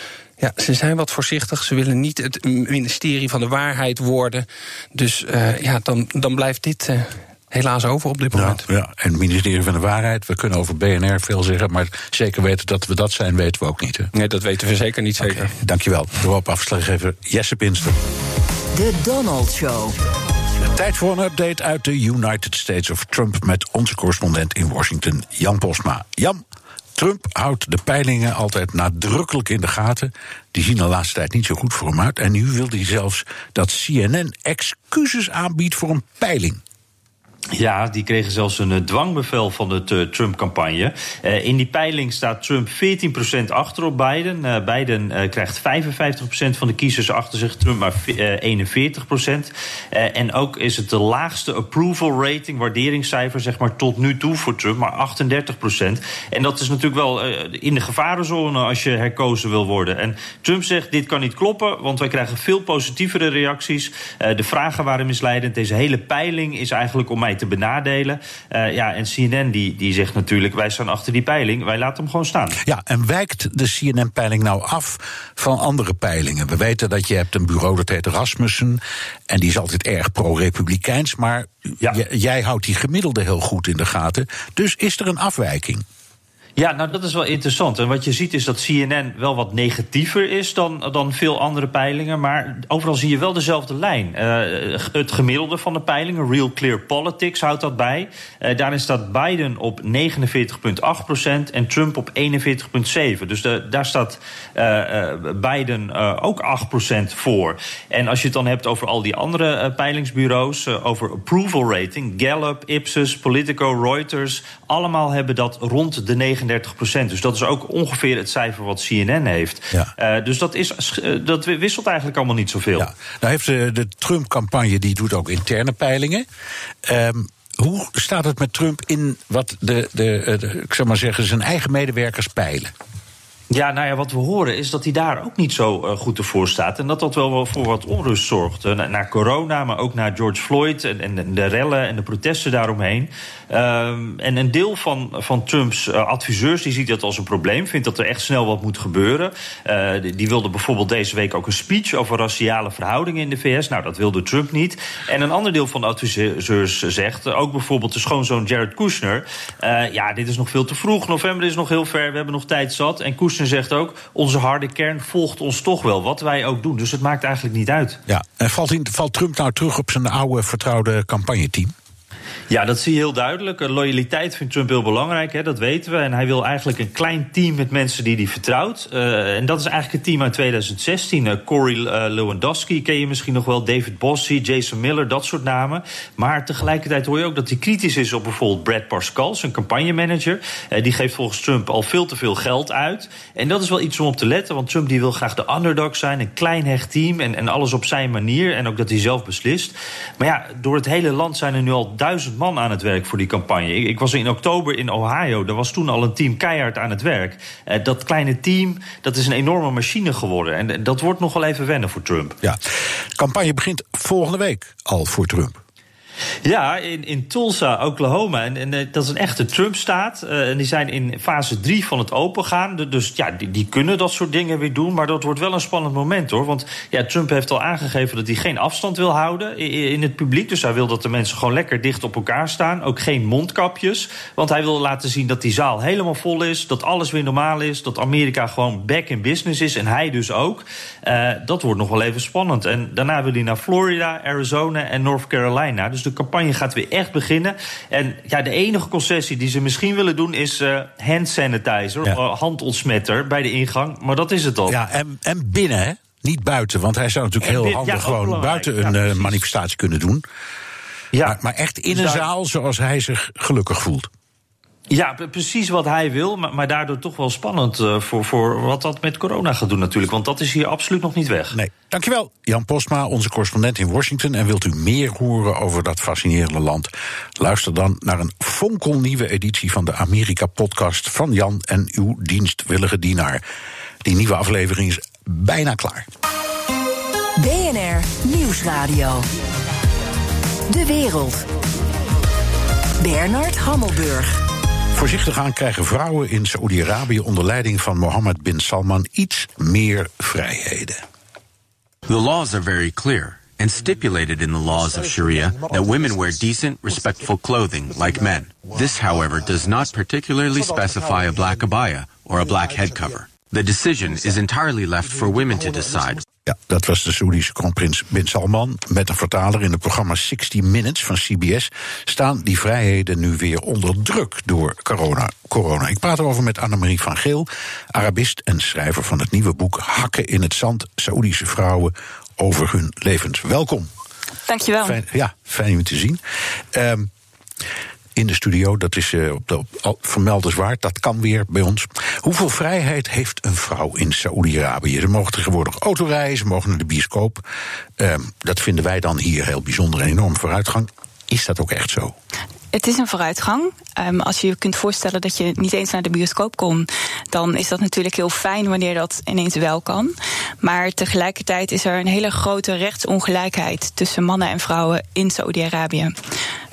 Ja, ze zijn wat voorzichtig. Ze willen niet het ministerie van de waarheid worden. Dus uh, ja, dan, dan blijft dit uh, helaas over op dit moment. Ja, ja, en het ministerie van de waarheid. We kunnen over BNR veel zeggen, maar zeker weten dat we dat zijn, weten we ook niet. Hè? Nee, dat weten we zeker niet zeker. Okay, dankjewel. Erop afslaggever Jesse Pinster. De Donald Show. Tijd voor een update uit de United States of Trump met onze correspondent in Washington, Jan Posma. Jan, Trump houdt de peilingen altijd nadrukkelijk in de gaten. Die zien de laatste tijd niet zo goed voor hem uit. En nu wil hij zelfs dat CNN excuses aanbiedt voor een peiling. Ja, die kregen zelfs een uh, dwangbevel van de uh, Trump-campagne. Uh, in die peiling staat Trump 14% achter op Biden. Biden krijgt 55% van de kiezers achter zich, Trump maar 41%. en ook is het de laagste approval rating, waarderingscijfer, zeg maar, tot nu toe voor Trump, maar 38%. En dat is natuurlijk wel in de gevarenzone als je herkozen wil worden. En Trump zegt: dit kan niet kloppen, want wij krijgen veel positievere reacties. de vragen waren misleidend. Deze hele peiling is eigenlijk om mij te benadelen. Uh, ja, en CNN die, die zegt natuurlijk, wij staan achter die peiling, wij laten hem gewoon staan. Ja, en wijkt de CNN-peiling nou af van andere peilingen? We weten dat je hebt een bureau dat heet Rasmussen, en die is altijd erg pro-republikeins, maar jij houdt die gemiddelde heel goed in de gaten. Dus is er een afwijking? Ja, nou dat is wel interessant. En wat je ziet is dat CNN wel wat negatiever is dan, dan veel andere peilingen. Maar overal zie je wel dezelfde lijn. Uh, het gemiddelde van de peilingen, Real Clear Politics, houdt dat bij. Uh, daarin staat Biden op 49,8% en Trump op 41,7. Dus de, daar staat uh, Biden ook 8% voor. En als je het dan hebt over al die andere peilingsbureaus, over approval rating, Gallup, Ipsos, Politico, Reuters, allemaal hebben dat rond de 9 39 procent. Dus dat is ook ongeveer het cijfer wat CNN heeft. Ja. Uh, dus dat, is, uh, dat wisselt eigenlijk allemaal niet zoveel. Ja. Nou heeft de, de Trump-campagne, die doet ook interne peilingen. Um, hoe staat het met Trump in wat de, de, de, ik zou maar zeggen, zijn eigen medewerkers peilen? Ja, nou ja, wat we horen is dat hij daar ook niet zo uh, goed ervoor staat. En dat dat wel voor wat onrust zorgt. Uh, na, corona, maar ook na George Floyd en, en, de rellen en de protesten daaromheen. Uh, en een deel van, van Trumps uh, adviseurs die ziet dat als een probleem. Vindt dat er echt snel wat moet gebeuren. Die, die, wilde bijvoorbeeld deze week ook een speech over raciale verhoudingen in de VS. Nou, dat wilde Trump niet. En een ander deel van de adviseurs zegt, ook bijvoorbeeld de schoonzoon Jared Kushner. ja, dit is nog veel te vroeg. November is nog heel ver. We hebben nog tijd zat. En Kushner zegt ook: onze harde kern volgt ons toch wel, wat wij ook doen. Dus het maakt eigenlijk niet uit. Ja, en valt, in, valt Trump nou terug op zijn oude vertrouwde campagneteam? Ja, dat zie je heel duidelijk. Loyaliteit vindt Trump heel belangrijk, hè, dat weten we. En hij wil eigenlijk een klein team met mensen die hij vertrouwt. Uh, en dat is eigenlijk het team uit 2016. Uh, Corey uh, Lewandowski ken je misschien nog wel, David Bossie, Jason Miller, dat soort namen. Maar tegelijkertijd hoor je ook dat hij kritisch is op bijvoorbeeld Brad Pascal, zijn campagnemanager. die geeft volgens Trump al veel te veel geld uit. En dat is wel iets om op te letten, want Trump die wil graag de underdog zijn, een klein hecht team en, en alles op zijn manier. En ook dat hij zelf beslist. Maar ja, door het hele land zijn er nu al duizend man aan het werk voor die campagne. Ik, was in oktober in Ohio. Daar was toen al een team keihard aan het werk. Uh, dat kleine team, dat is een enorme machine geworden. En dat wordt nog wel even wennen voor Trump. Ja, campagne begint volgende week al voor Trump. Ja, in, in Tulsa, Oklahoma. En, en eh, dat is een echte Trump-staat. Uh, en die zijn in fase 3 van het opengaan. Dus ja, die, die, kunnen dat soort dingen weer doen. Maar dat wordt wel een spannend moment hoor. Want ja, Trump heeft al aangegeven dat hij geen afstand wil houden in, het publiek. Dus hij wil dat de mensen gewoon lekker dicht op elkaar staan. Ook geen mondkapjes. Want hij wil laten zien dat die zaal helemaal vol is. Dat alles weer normaal is. Dat Amerika gewoon back in business is. En hij dus ook. Uh, dat wordt nog wel even spannend. En daarna wil hij naar Florida, Arizona en North Carolina. Dus de campagne gaat weer echt beginnen. En ja, de enige concessie die ze misschien willen doen is uh, hand sanitizer, ja. handontsmetter bij de ingang. Maar dat is het al. Ja, en, en binnen, hè? Niet buiten, want hij zou natuurlijk heel handig ja, gewoon buiten een uh, manifestatie kunnen doen. Ja. Maar, maar echt in dus een zaal zoals hij zich gelukkig voelt. Ja, precies wat hij wil, maar, maar daardoor toch wel spannend uh, voor, voor wat dat met corona gaat doen natuurlijk. Want dat is hier absoluut nog niet weg. Nee, dankjewel. Jan Postma, onze correspondent in Washington. En wilt u meer horen over dat fascinerende land? Luister dan naar een fonkelnieuwe editie van de Amerika-podcast van Jan en uw dienstwillige dienaar. Die nieuwe aflevering is bijna klaar. BNR Nieuwsradio. De wereld. Bernard Hammelburg. Voorzichtig aan krijgen vrouwen in Saoedi-Arabië onder leiding van Mohammed bin Salman iets meer vrijheden. The laws are very clear and stipulated in the laws of Sharia that women wear decent, respectful clothing like men. This, however, does not particularly specify a black abaya or a black head cover. The decision is entirely left for women to decide. Ja, dat was de Saoedische kroonprins Bin Salman. Met een vertaler in het programma 60 Minutes van CBS staan die vrijheden nu weer onder druk door corona. corona. Ik praat erover met Annemarie van Geel, Arabist en schrijver van het nieuwe boek Hakken in het Zand: Saoedische vrouwen over hun levens. Welkom. Dankjewel. Fijn, ja, fijn u te zien. Um, in de studio. Dat is uh, op de vermeldenswaard. Dat kan weer bij ons. Hoeveel vrijheid heeft een vrouw in Saoedi-Arabië? Ze mogen tegenwoordig autorijden, ze mogen naar de bioscoop. Uh, dat vinden wij dan hier heel bijzonder en enorm vooruitgang. Is dat ook echt zo? Het is een vooruitgang. Um, als je je kunt voorstellen dat je niet eens naar de bioscoop kon, dan is dat natuurlijk heel fijn wanneer dat ineens wel kan. Maar tegelijkertijd is er een hele grote rechtsongelijkheid tussen mannen en vrouwen in Saoedi-Arabië.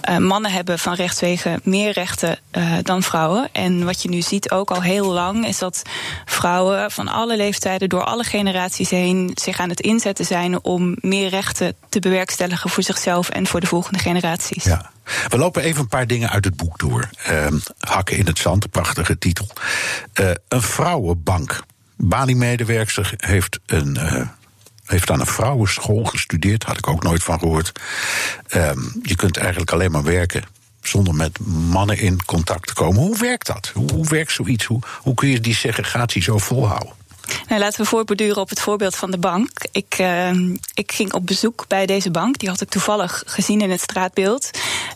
Uh, mannen hebben van rechtswegen meer rechten uh, dan vrouwen. En wat je nu ziet ook al heel lang, is dat vrouwen van alle leeftijden, door alle generaties heen, zich aan het inzetten zijn om meer rechten te bewerkstelligen voor zichzelf en voor de volgende generaties. Ja. We lopen even een paar dingen uit het boek door. Ehm, Hakken in het zand, prachtige titel. Uh, een vrouwenbank. Bali-medewerkster heeft een. Uh, heeft aan een vrouwenschool gestudeerd, had ik ook nooit van gehoord. Um, je kunt eigenlijk alleen maar werken zonder met mannen in contact te komen. Hoe werkt dat? Hoe, hoe werkt zoiets? Hoe, hoe kun je die segregatie zo volhouden? Nou, laten we voorborduren op het voorbeeld van de bank. Ik, uh, ik ging op bezoek bij deze bank. Die had ik toevallig gezien in het straatbeeld.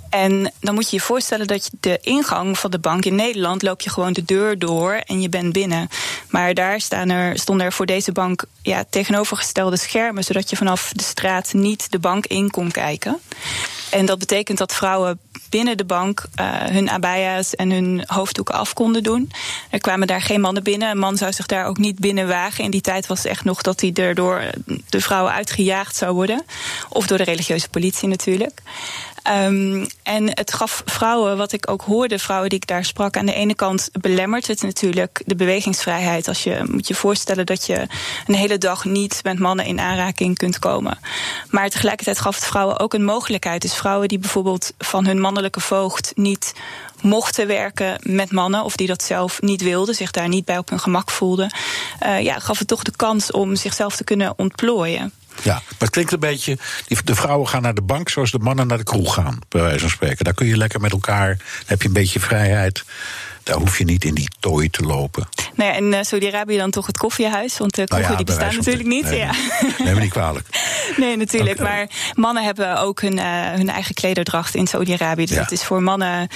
En dan moet je je voorstellen dat je de ingang van de bank in Nederland loop je gewoon de deur door en je bent binnen. Maar daar staan er, stonden er voor deze bank ja, tegenovergestelde schermen, zodat je vanaf de straat niet de bank in kon kijken. En dat betekent dat vrouwen binnen de bank uh, hun abaya's en hun hoofddoeken af konden doen. Er kwamen daar geen mannen binnen. Een man zou zich daar ook niet binnen wagen. In die tijd was het echt nog dat hij er door de vrouwen uitgejaagd zou worden. Of door de religieuze politie natuurlijk. Um, en het gaf vrouwen, wat ik ook hoorde, vrouwen die ik daar sprak, aan de ene kant belemmert het natuurlijk de bewegingsvrijheid. Als je moet je voorstellen dat je een hele dag niet met mannen in aanraking kunt komen. Maar tegelijkertijd gaf het vrouwen ook een mogelijkheid. Dus vrouwen die bijvoorbeeld van hun mannelijke voogd niet mochten werken met mannen, of die dat zelf niet wilden, zich daar niet bij op hun gemak voelden, uh, ja, gaf het toch de kans om zichzelf te kunnen ontplooien. Ja, maar het klinkt een beetje. De vrouwen gaan naar de bank zoals de mannen naar de kroeg gaan, bij wijze van spreken. Daar kun je lekker met elkaar, heb je een beetje vrijheid. Daar hoef je niet in die tooi te lopen. Nou ja, in uh, Saudi-Arabië dan toch het koffiehuis. Want de kroegen nou ja, die bestaan natuurlijk niet. Nee, ja. Neem me niet kwalijk. Nee, natuurlijk. Okay. Maar mannen hebben ook hun, uh, hun eigen klederdracht in Saudi-Arabië. Dus ja. dat is voor mannen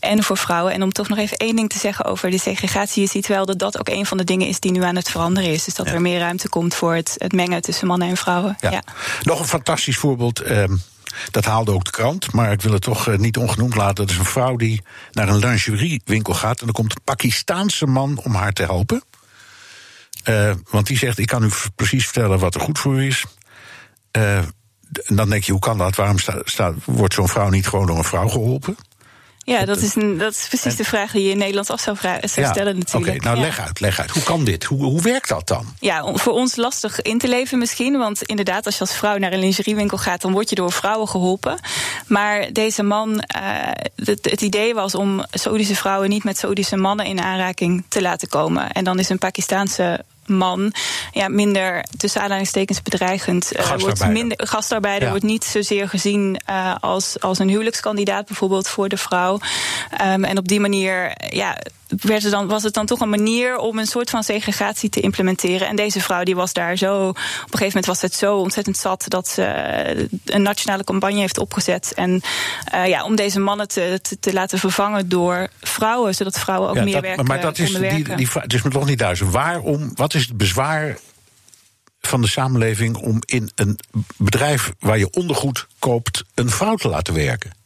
en voor vrouwen. En om toch nog even één ding te zeggen over de segregatie. Je ziet wel dat dat ook een van de dingen is die nu aan het veranderen is. Dus dat er meer ruimte komt voor het, het mengen tussen mannen en vrouwen. Ja. Nog een fantastisch voorbeeld. Um, dat haalde ook de krant, maar ik wil het toch niet ongenoemd laten. Dat is een vrouw die naar een lingeriewinkel gaat... en er komt een Pakistaanse man om haar te helpen. Uh, want die zegt, ik kan u precies vertellen wat er goed voor u is. En dan denk je, hoe kan dat? Waarom sta, wordt zo'n vrouw niet gewoon door een vrouw geholpen? Ja, dat is, een, dat is precies de vraag die je in Nederland af zou, vragen, zou ja, stellen natuurlijk. Oké, okay, nou ja. leg uit, leg uit. Hoe kan dit? Hoe, hoe werkt dat dan? Ja, voor ons lastig in te leven misschien. Want inderdaad, als je als vrouw naar een lingeriewinkel gaat... dan word je door vrouwen geholpen. Maar deze man, uh, het, het, idee was om Saoedische vrouwen... niet met Saoedische mannen in aanraking te laten komen. En dan is een Pakistaanse man ja, minder tussen aanhalingstekens bedreigend. Uh, wordt minder, gastarbeider ja. wordt niet zozeer gezien uh, als, als een huwelijkskandidaat, bijvoorbeeld voor de vrouw. Um, en op die manier ja, werd het dan, was het dan toch een manier om een soort van segregatie te implementeren. En deze vrouw die was daar zo. Op een gegeven moment was het zo ontzettend zat dat ze een nationale campagne heeft opgezet. En uh, ja, om deze mannen te, te, te, laten vervangen door vrouwen, zodat vrouwen ook ja, meer dat, werken. Maar dat is, die, die, het is me toch niet duidelijk. Waarom, wat is het bezwaar van de samenleving om in een bedrijf waar je ondergoed koopt een vrouw te laten werken?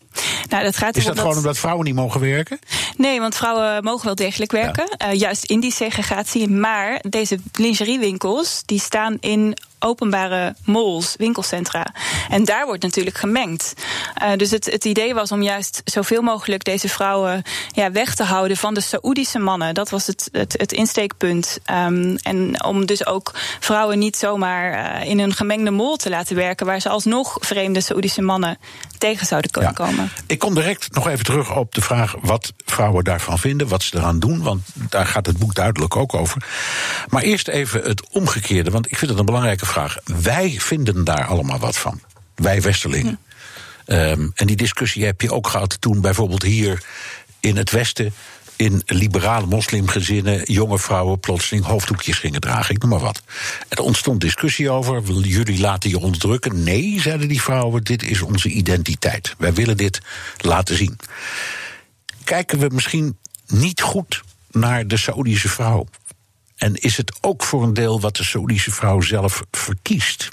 Nou, dat gaat is dat gewoon omdat vrouwen niet mogen werken? Nee, want vrouwen mogen wel degelijk werken. Ja. Uh, juist in die segregatie. Maar deze lingeriewinkels die staan in openbare malls, winkelcentra. En daar wordt natuurlijk gemengd. Uh, dus het, het idee was om juist zoveel mogelijk deze vrouwen ja, weg te houden van de Saoedische mannen. Dat was het, het, het insteekpunt. Um, en om dus ook vrouwen niet zomaar uh, in een gemengde mall te laten werken, waar ze alsnog vreemde Saoedische mannen tegen zouden kunnen ja. komen. Ik kom direct nog even terug op de vraag wat vrouwen daarvan vinden, wat ze eraan doen, want daar gaat het boek duidelijk ook over. Maar eerst even het omgekeerde, want ik vind het een belangrijke vraag. Wij vinden daar allemaal wat van. Wij Westerlingen. Hm. Um, en die discussie heb je ook gehad toen bijvoorbeeld hier in het Westen. In liberale moslimgezinnen jonge vrouwen plotseling hoofddoekjes gingen dragen. Ik noem maar wat. Er ontstond discussie over. Jullie laten je onderdrukken? Nee, zeiden die vrouwen. Dit is onze identiteit. Wij willen dit laten zien. Kijken we misschien niet goed naar de Saoedische vrouw? En is het ook voor een deel wat de Saoedische vrouw zelf verkiest?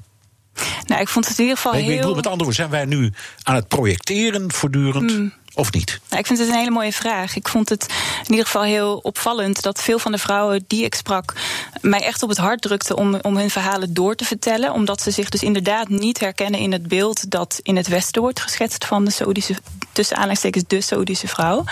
Nou, ik vond het in ieder geval nee, heel... Ik bedoel, met andere woorden, zijn wij nu aan het projecteren voortdurend... Mm. Of niet? Nou, ik vind het een hele mooie vraag. Ik vond het in ieder geval heel opvallend dat veel van de vrouwen die ik sprak mij echt op het hart drukten om, om hun verhalen door te vertellen. Omdat ze zich dus inderdaad niet herkennen in het beeld dat in het Westen wordt geschetst van de Saoedische, tussen aanleidingstekens de Saoedische vrouw.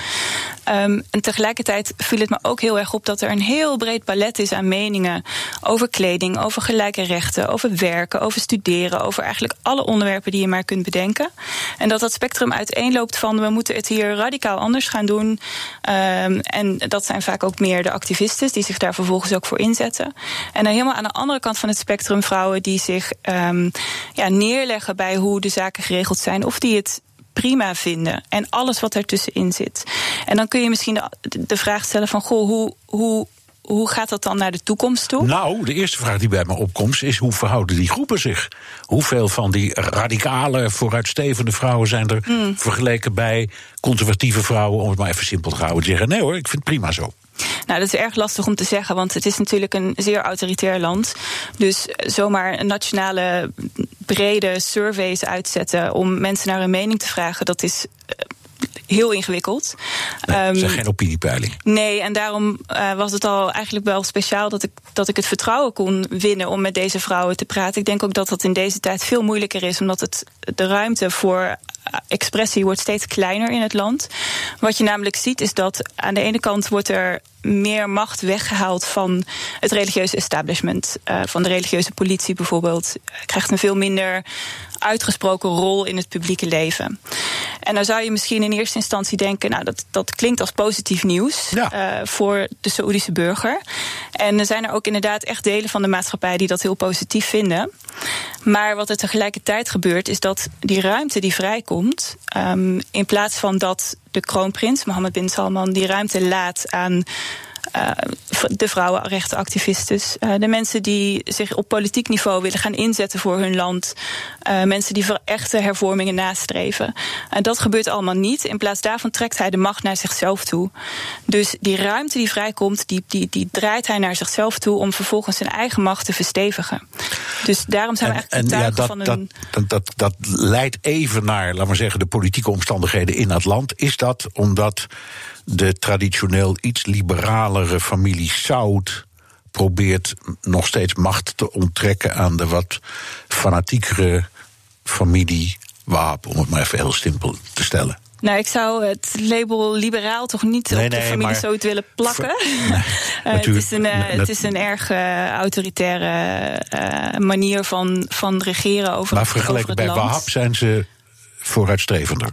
Um, en tegelijkertijd viel het me ook heel erg op dat er een heel breed palet is aan meningen over kleding, over gelijke rechten, over werken, over studeren, over eigenlijk alle onderwerpen die je maar kunt bedenken. En dat dat spectrum uiteenloopt van we moeten het hier radicaal anders gaan doen. Um, en dat zijn vaak ook meer de activisten die zich daar vervolgens ook voor inzetten. En dan helemaal aan de andere kant van het spectrum vrouwen die zich um, ja, neerleggen bij hoe de zaken geregeld zijn of die het prima vinden. En alles wat ertussenin zit. En dan kun je misschien de, de vraag stellen van goh, hoe, hoe hoe gaat dat dan naar de toekomst toe? Nou, de eerste vraag die bij me opkomt is: hoe verhouden die groepen zich? Hoeveel van die radicale, vooruitstevende vrouwen zijn er hmm. vergeleken bij conservatieve vrouwen, om het maar even simpel te houden, die zeggen: nee hoor, ik vind het prima zo. Nou, dat is erg lastig om te zeggen, want het is natuurlijk een zeer autoritair land. Dus zomaar nationale brede surveys uitzetten om mensen naar hun mening te vragen, dat is eh, heel ingewikkeld. Nee, um, geen opiniepeiling. Nee, en daarom uh, was het al eigenlijk wel speciaal dat ik, dat ik het vertrouwen kon winnen om met deze vrouwen te praten. Ik denk ook dat dat in deze tijd veel moeilijker is, omdat het de ruimte voor expressie wordt steeds kleiner in het land. Wat je namelijk ziet is dat aan de ene kant wordt er meer macht weggehaald van het religieuze establishment. Uh, van de religieuze politie bijvoorbeeld. Krijgt een veel minder uitgesproken rol in het publieke leven. En dan zou je misschien in eerste instantie denken, nou dat, dat klinkt als positief nieuws ja. uh, voor de Saoedische burger. En er zijn er ook inderdaad echt delen van de maatschappij die dat heel positief vinden. Maar wat er tegelijkertijd gebeurt, is dat die ruimte die vrijkomt, um, in plaats van dat de kroonprins, Mohammed bin Salman, die ruimte laat aan uh, de vrouwenrechtenactivisten, uh, de mensen die zich op politiek niveau willen gaan inzetten voor hun land, uh, mensen die voor echte hervormingen nastreven. En dat gebeurt allemaal niet. In plaats daarvan trekt hij de macht naar zichzelf toe. Dus die ruimte die vrijkomt, die, die, die draait hij naar zichzelf toe om vervolgens zijn eigen macht te verstevigen. Dus daarom zijn we eigenlijk en, ja, dat, van een. Dat, dat, dat leidt even naar, laten we zeggen, de politieke omstandigheden in dat land. Is dat omdat de traditioneel iets liberalere familie Saud probeert nog steeds macht te onttrekken aan de wat fanatiekere familie Waap, om het maar even heel simpel te stellen. Nou, ik zou het label liberaal toch niet nee, op de nee, familie zo willen plakken. Nee, uh, het, is een, uh, het is een erg uh, autoritaire manier van, van regeren over, maar vergeleken over het bij land. Wahab zijn ze vooruitstrevender.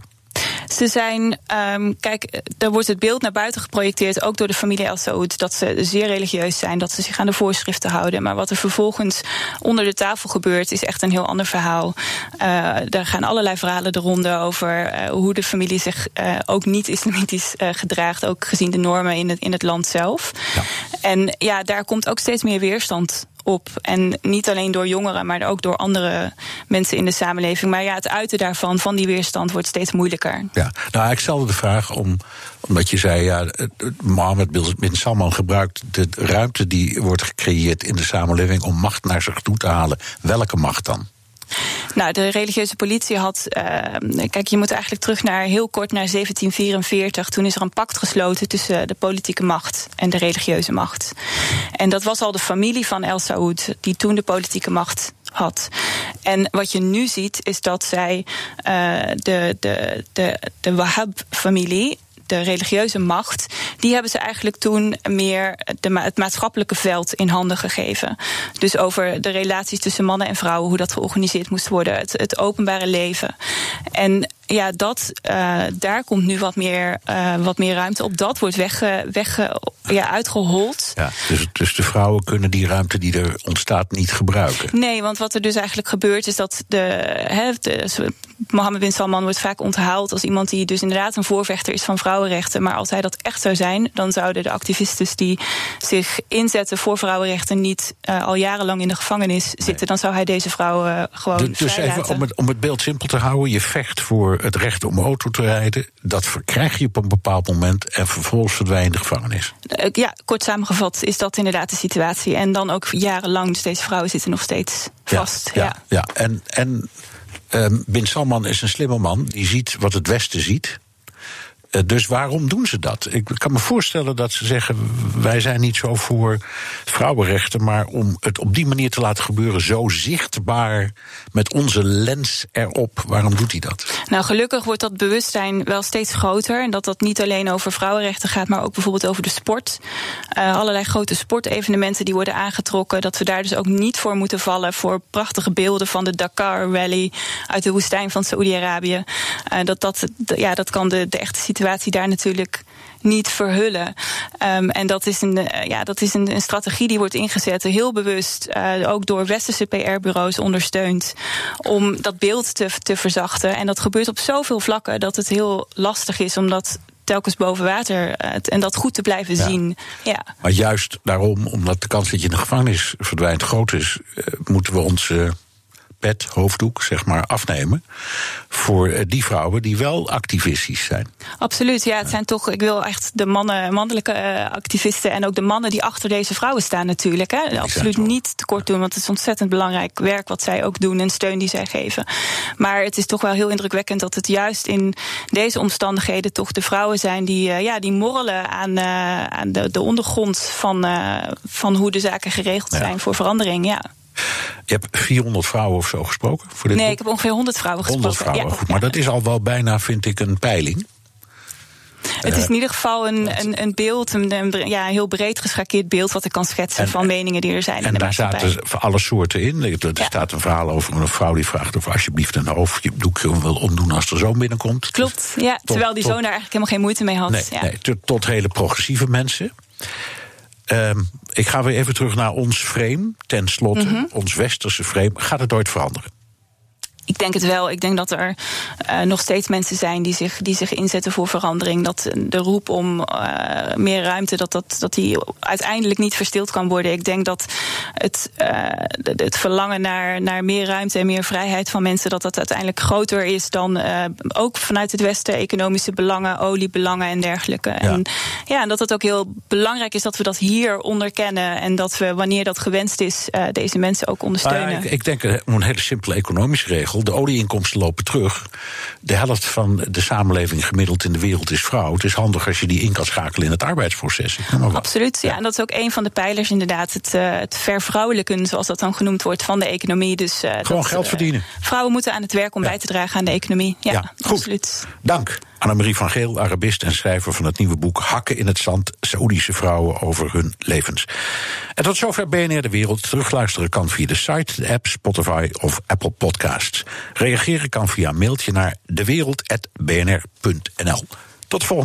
Ze zijn, um, kijk, er wordt het beeld naar buiten geprojecteerd, ook door de familie El Saud, dat ze zeer religieus zijn, dat ze zich aan de voorschriften houden. Maar wat er vervolgens onder de tafel gebeurt, is echt een heel ander verhaal. Uh, daar gaan allerlei verhalen de ronde over uh, hoe de familie zich uh, ook niet islamitisch gedraagt, ook gezien de normen in het, in het land zelf. Ja. En ja, daar komt ook steeds meer weerstand op. En niet alleen door jongeren, maar ook door andere mensen in de samenleving. Maar ja, het uiten daarvan, van die weerstand, wordt steeds moeilijker. Ja, nou, ik stelde de vraag om, omdat je zei, ja, Mohammed bin Salman gebruikt de ruimte die wordt gecreëerd in de samenleving om macht naar zich toe te halen. Welke macht dan? Nou, de religieuze politie had. Uh, kijk, je moet eigenlijk terug naar heel kort naar 1744. Toen is er een pact gesloten tussen de politieke macht en de religieuze macht. En dat was al de familie van El Saud, die toen de politieke macht had. En wat je nu ziet, is dat zij uh, de, de, de, de Wahhab-familie de religieuze macht, die hebben ze eigenlijk toen meer de, het maatschappelijke veld in handen gegeven. Dus over de relaties tussen mannen en vrouwen, hoe dat georganiseerd moest worden, het, het openbare leven. En ja, dat, uh, daar komt nu wat meer, uh, wat meer ruimte op. Dat wordt weg, weg ja, uitgehold. Ja, dus, dus de vrouwen kunnen die ruimte die er ontstaat niet gebruiken. Nee, want wat er dus eigenlijk gebeurt is dat de, he, de Mohammed bin Salman wordt vaak onthaald als iemand die dus inderdaad een voorvechter is van vrouwenrechten. Maar als hij dat echt zou zijn, dan zouden de activisten die zich inzetten voor vrouwenrechten niet uh, al jarenlang in de gevangenis zitten. Nee. Dan zou hij deze vrouwen gewoon. Dus, dus even om het, om het beeld simpel te houden: je vecht voor het recht om auto te rijden. Dat verkrijg je op een bepaald moment en vervolgens verdwijnt de gevangenis. Ja, kort samengevat is dat inderdaad de situatie. En dan ook jarenlang, dus deze vrouwen zitten nog steeds vast. Ja, ja, ja. en, en um, Bin Salman is een slimme man. Die ziet wat het Westen ziet. Eh, dus waarom doen ze dat? Ik kan me voorstellen dat ze zeggen: wij zijn niet zo voor vrouwenrechten, maar om het op die manier te laten gebeuren, zo zichtbaar met onze lens erop. Waarom doet hij dat? Nou, gelukkig wordt dat bewustzijn wel steeds groter. En dat dat niet alleen over vrouwenrechten gaat, maar ook bijvoorbeeld over de sport. Uh, allerlei grote sportevenementen die worden aangetrokken. Dat we daar dus ook niet voor moeten vallen voor prachtige beelden van de Dakar Rally uit de woestijn van Saoedi-Arabië. Uh, dat, dat, ja, dat kan de, de echte situatie daar natuurlijk niet verhullen. Um, en dat is, een, ja, dat is een, een, strategie die wordt ingezet, heel bewust, uh, ook door westerse PR-bureaus ondersteund, om dat beeld te, te verzachten. En dat gebeurt op zoveel vlakken dat het heel lastig is om dat telkens boven water en dat goed te blijven ja. zien. Ja. Maar juist daarom, omdat de kans dat je in de gevangenis verdwijnt groot is, moeten we ons pet, hoofddoek, zeg maar, afnemen. Voor eh, die vrouwen die wel activistisch zijn. Absoluut, ja. Het zijn toch, ik wil echt de mannen, mannelijke uh, activisten en ook de mannen die achter deze vrouwen staan natuurlijk. Hè. Absoluut niet tekort doen, want het is ontzettend belangrijk werk wat zij ook doen en steun die zij geven. Maar het is toch wel heel indrukwekkend dat het juist in deze omstandigheden toch de vrouwen zijn die, uh, ja, die morrelen aan, aan de, de ondergrond van, van hoe de zaken geregeld ja. zijn voor verandering. Ja. Je hebt 400 vrouwen of zo gesproken voor dit Nee, boek? ik heb ongeveer 100 vrouwen 100 gesproken. vrouwen, goed. Maar dat is al wel bijna, vind ik, een peiling. Het is in ieder geval een, een, een beeld, een, een, ja, heel breed geschakeerd beeld wat ik kan schetsen En- van meningen die er zijn. En daar zaten alle soorten in. Er staat een verhaal over een vrouw die vraagt of alsjeblieft een hoofddoekje wil omdoen als er zoon binnenkomt. Klopt, ja, terwijl die tot- zoon daar eigenlijk helemaal geen moeite mee had. Nee, ja. nee tot, tot hele progressieve mensen. Ehm, ik ga weer even terug naar ons frame. Ten slotte, Mhm. ons westerse frame. Gaat het ooit veranderen? Ik denk het wel. Ik denk dat er eh, nog steeds mensen zijn die zich, die zich inzetten voor verandering. Dat de roep om eh, meer ruimte, dat, dat, dat die uiteindelijk niet verstild kan worden. Ik denk dat het, eh, het verlangen naar, naar meer ruimte en meer vrijheid van mensen, dat dat uiteindelijk groter is dan ook vanuit het Westen economische belangen, oliebelangen en dergelijke. En ja, en dat het ook heel belangrijk is dat we dat hier onderkennen. En dat we, wanneer dat gewenst is, deze mensen ook ondersteunen. Nou ja, ik, ik denk eh, een hele simpele economische regel. De olieinkomsten lopen terug. De helft van de samenleving gemiddeld in de wereld is vrouw. Het is handig als je die in kan schakelen in het arbeidsproces. Absoluut, ja. En dat is ook een van de pijlers inderdaad. Het, eh, het vervrouwelijken, zoals dat dan genoemd wordt, van de economie. Dus, eh, Gewoon dat, geld eh, verdienen. vrouwen moeten aan het werk om bij te dragen aan de economie. Ja, Ja, goed. absoluut. Dank. Annemarie van Geel, Arabist en schrijver van het nieuwe boek Hakken in het Zand. Saoedische vrouwen over hun levens. En tot zover BNR De Wereld. Terugluisteren kan via de site, de app, Spotify of Apple Podcasts. Reageren kan via mailtje naar dewereld.bnr.nl. Tot de volgende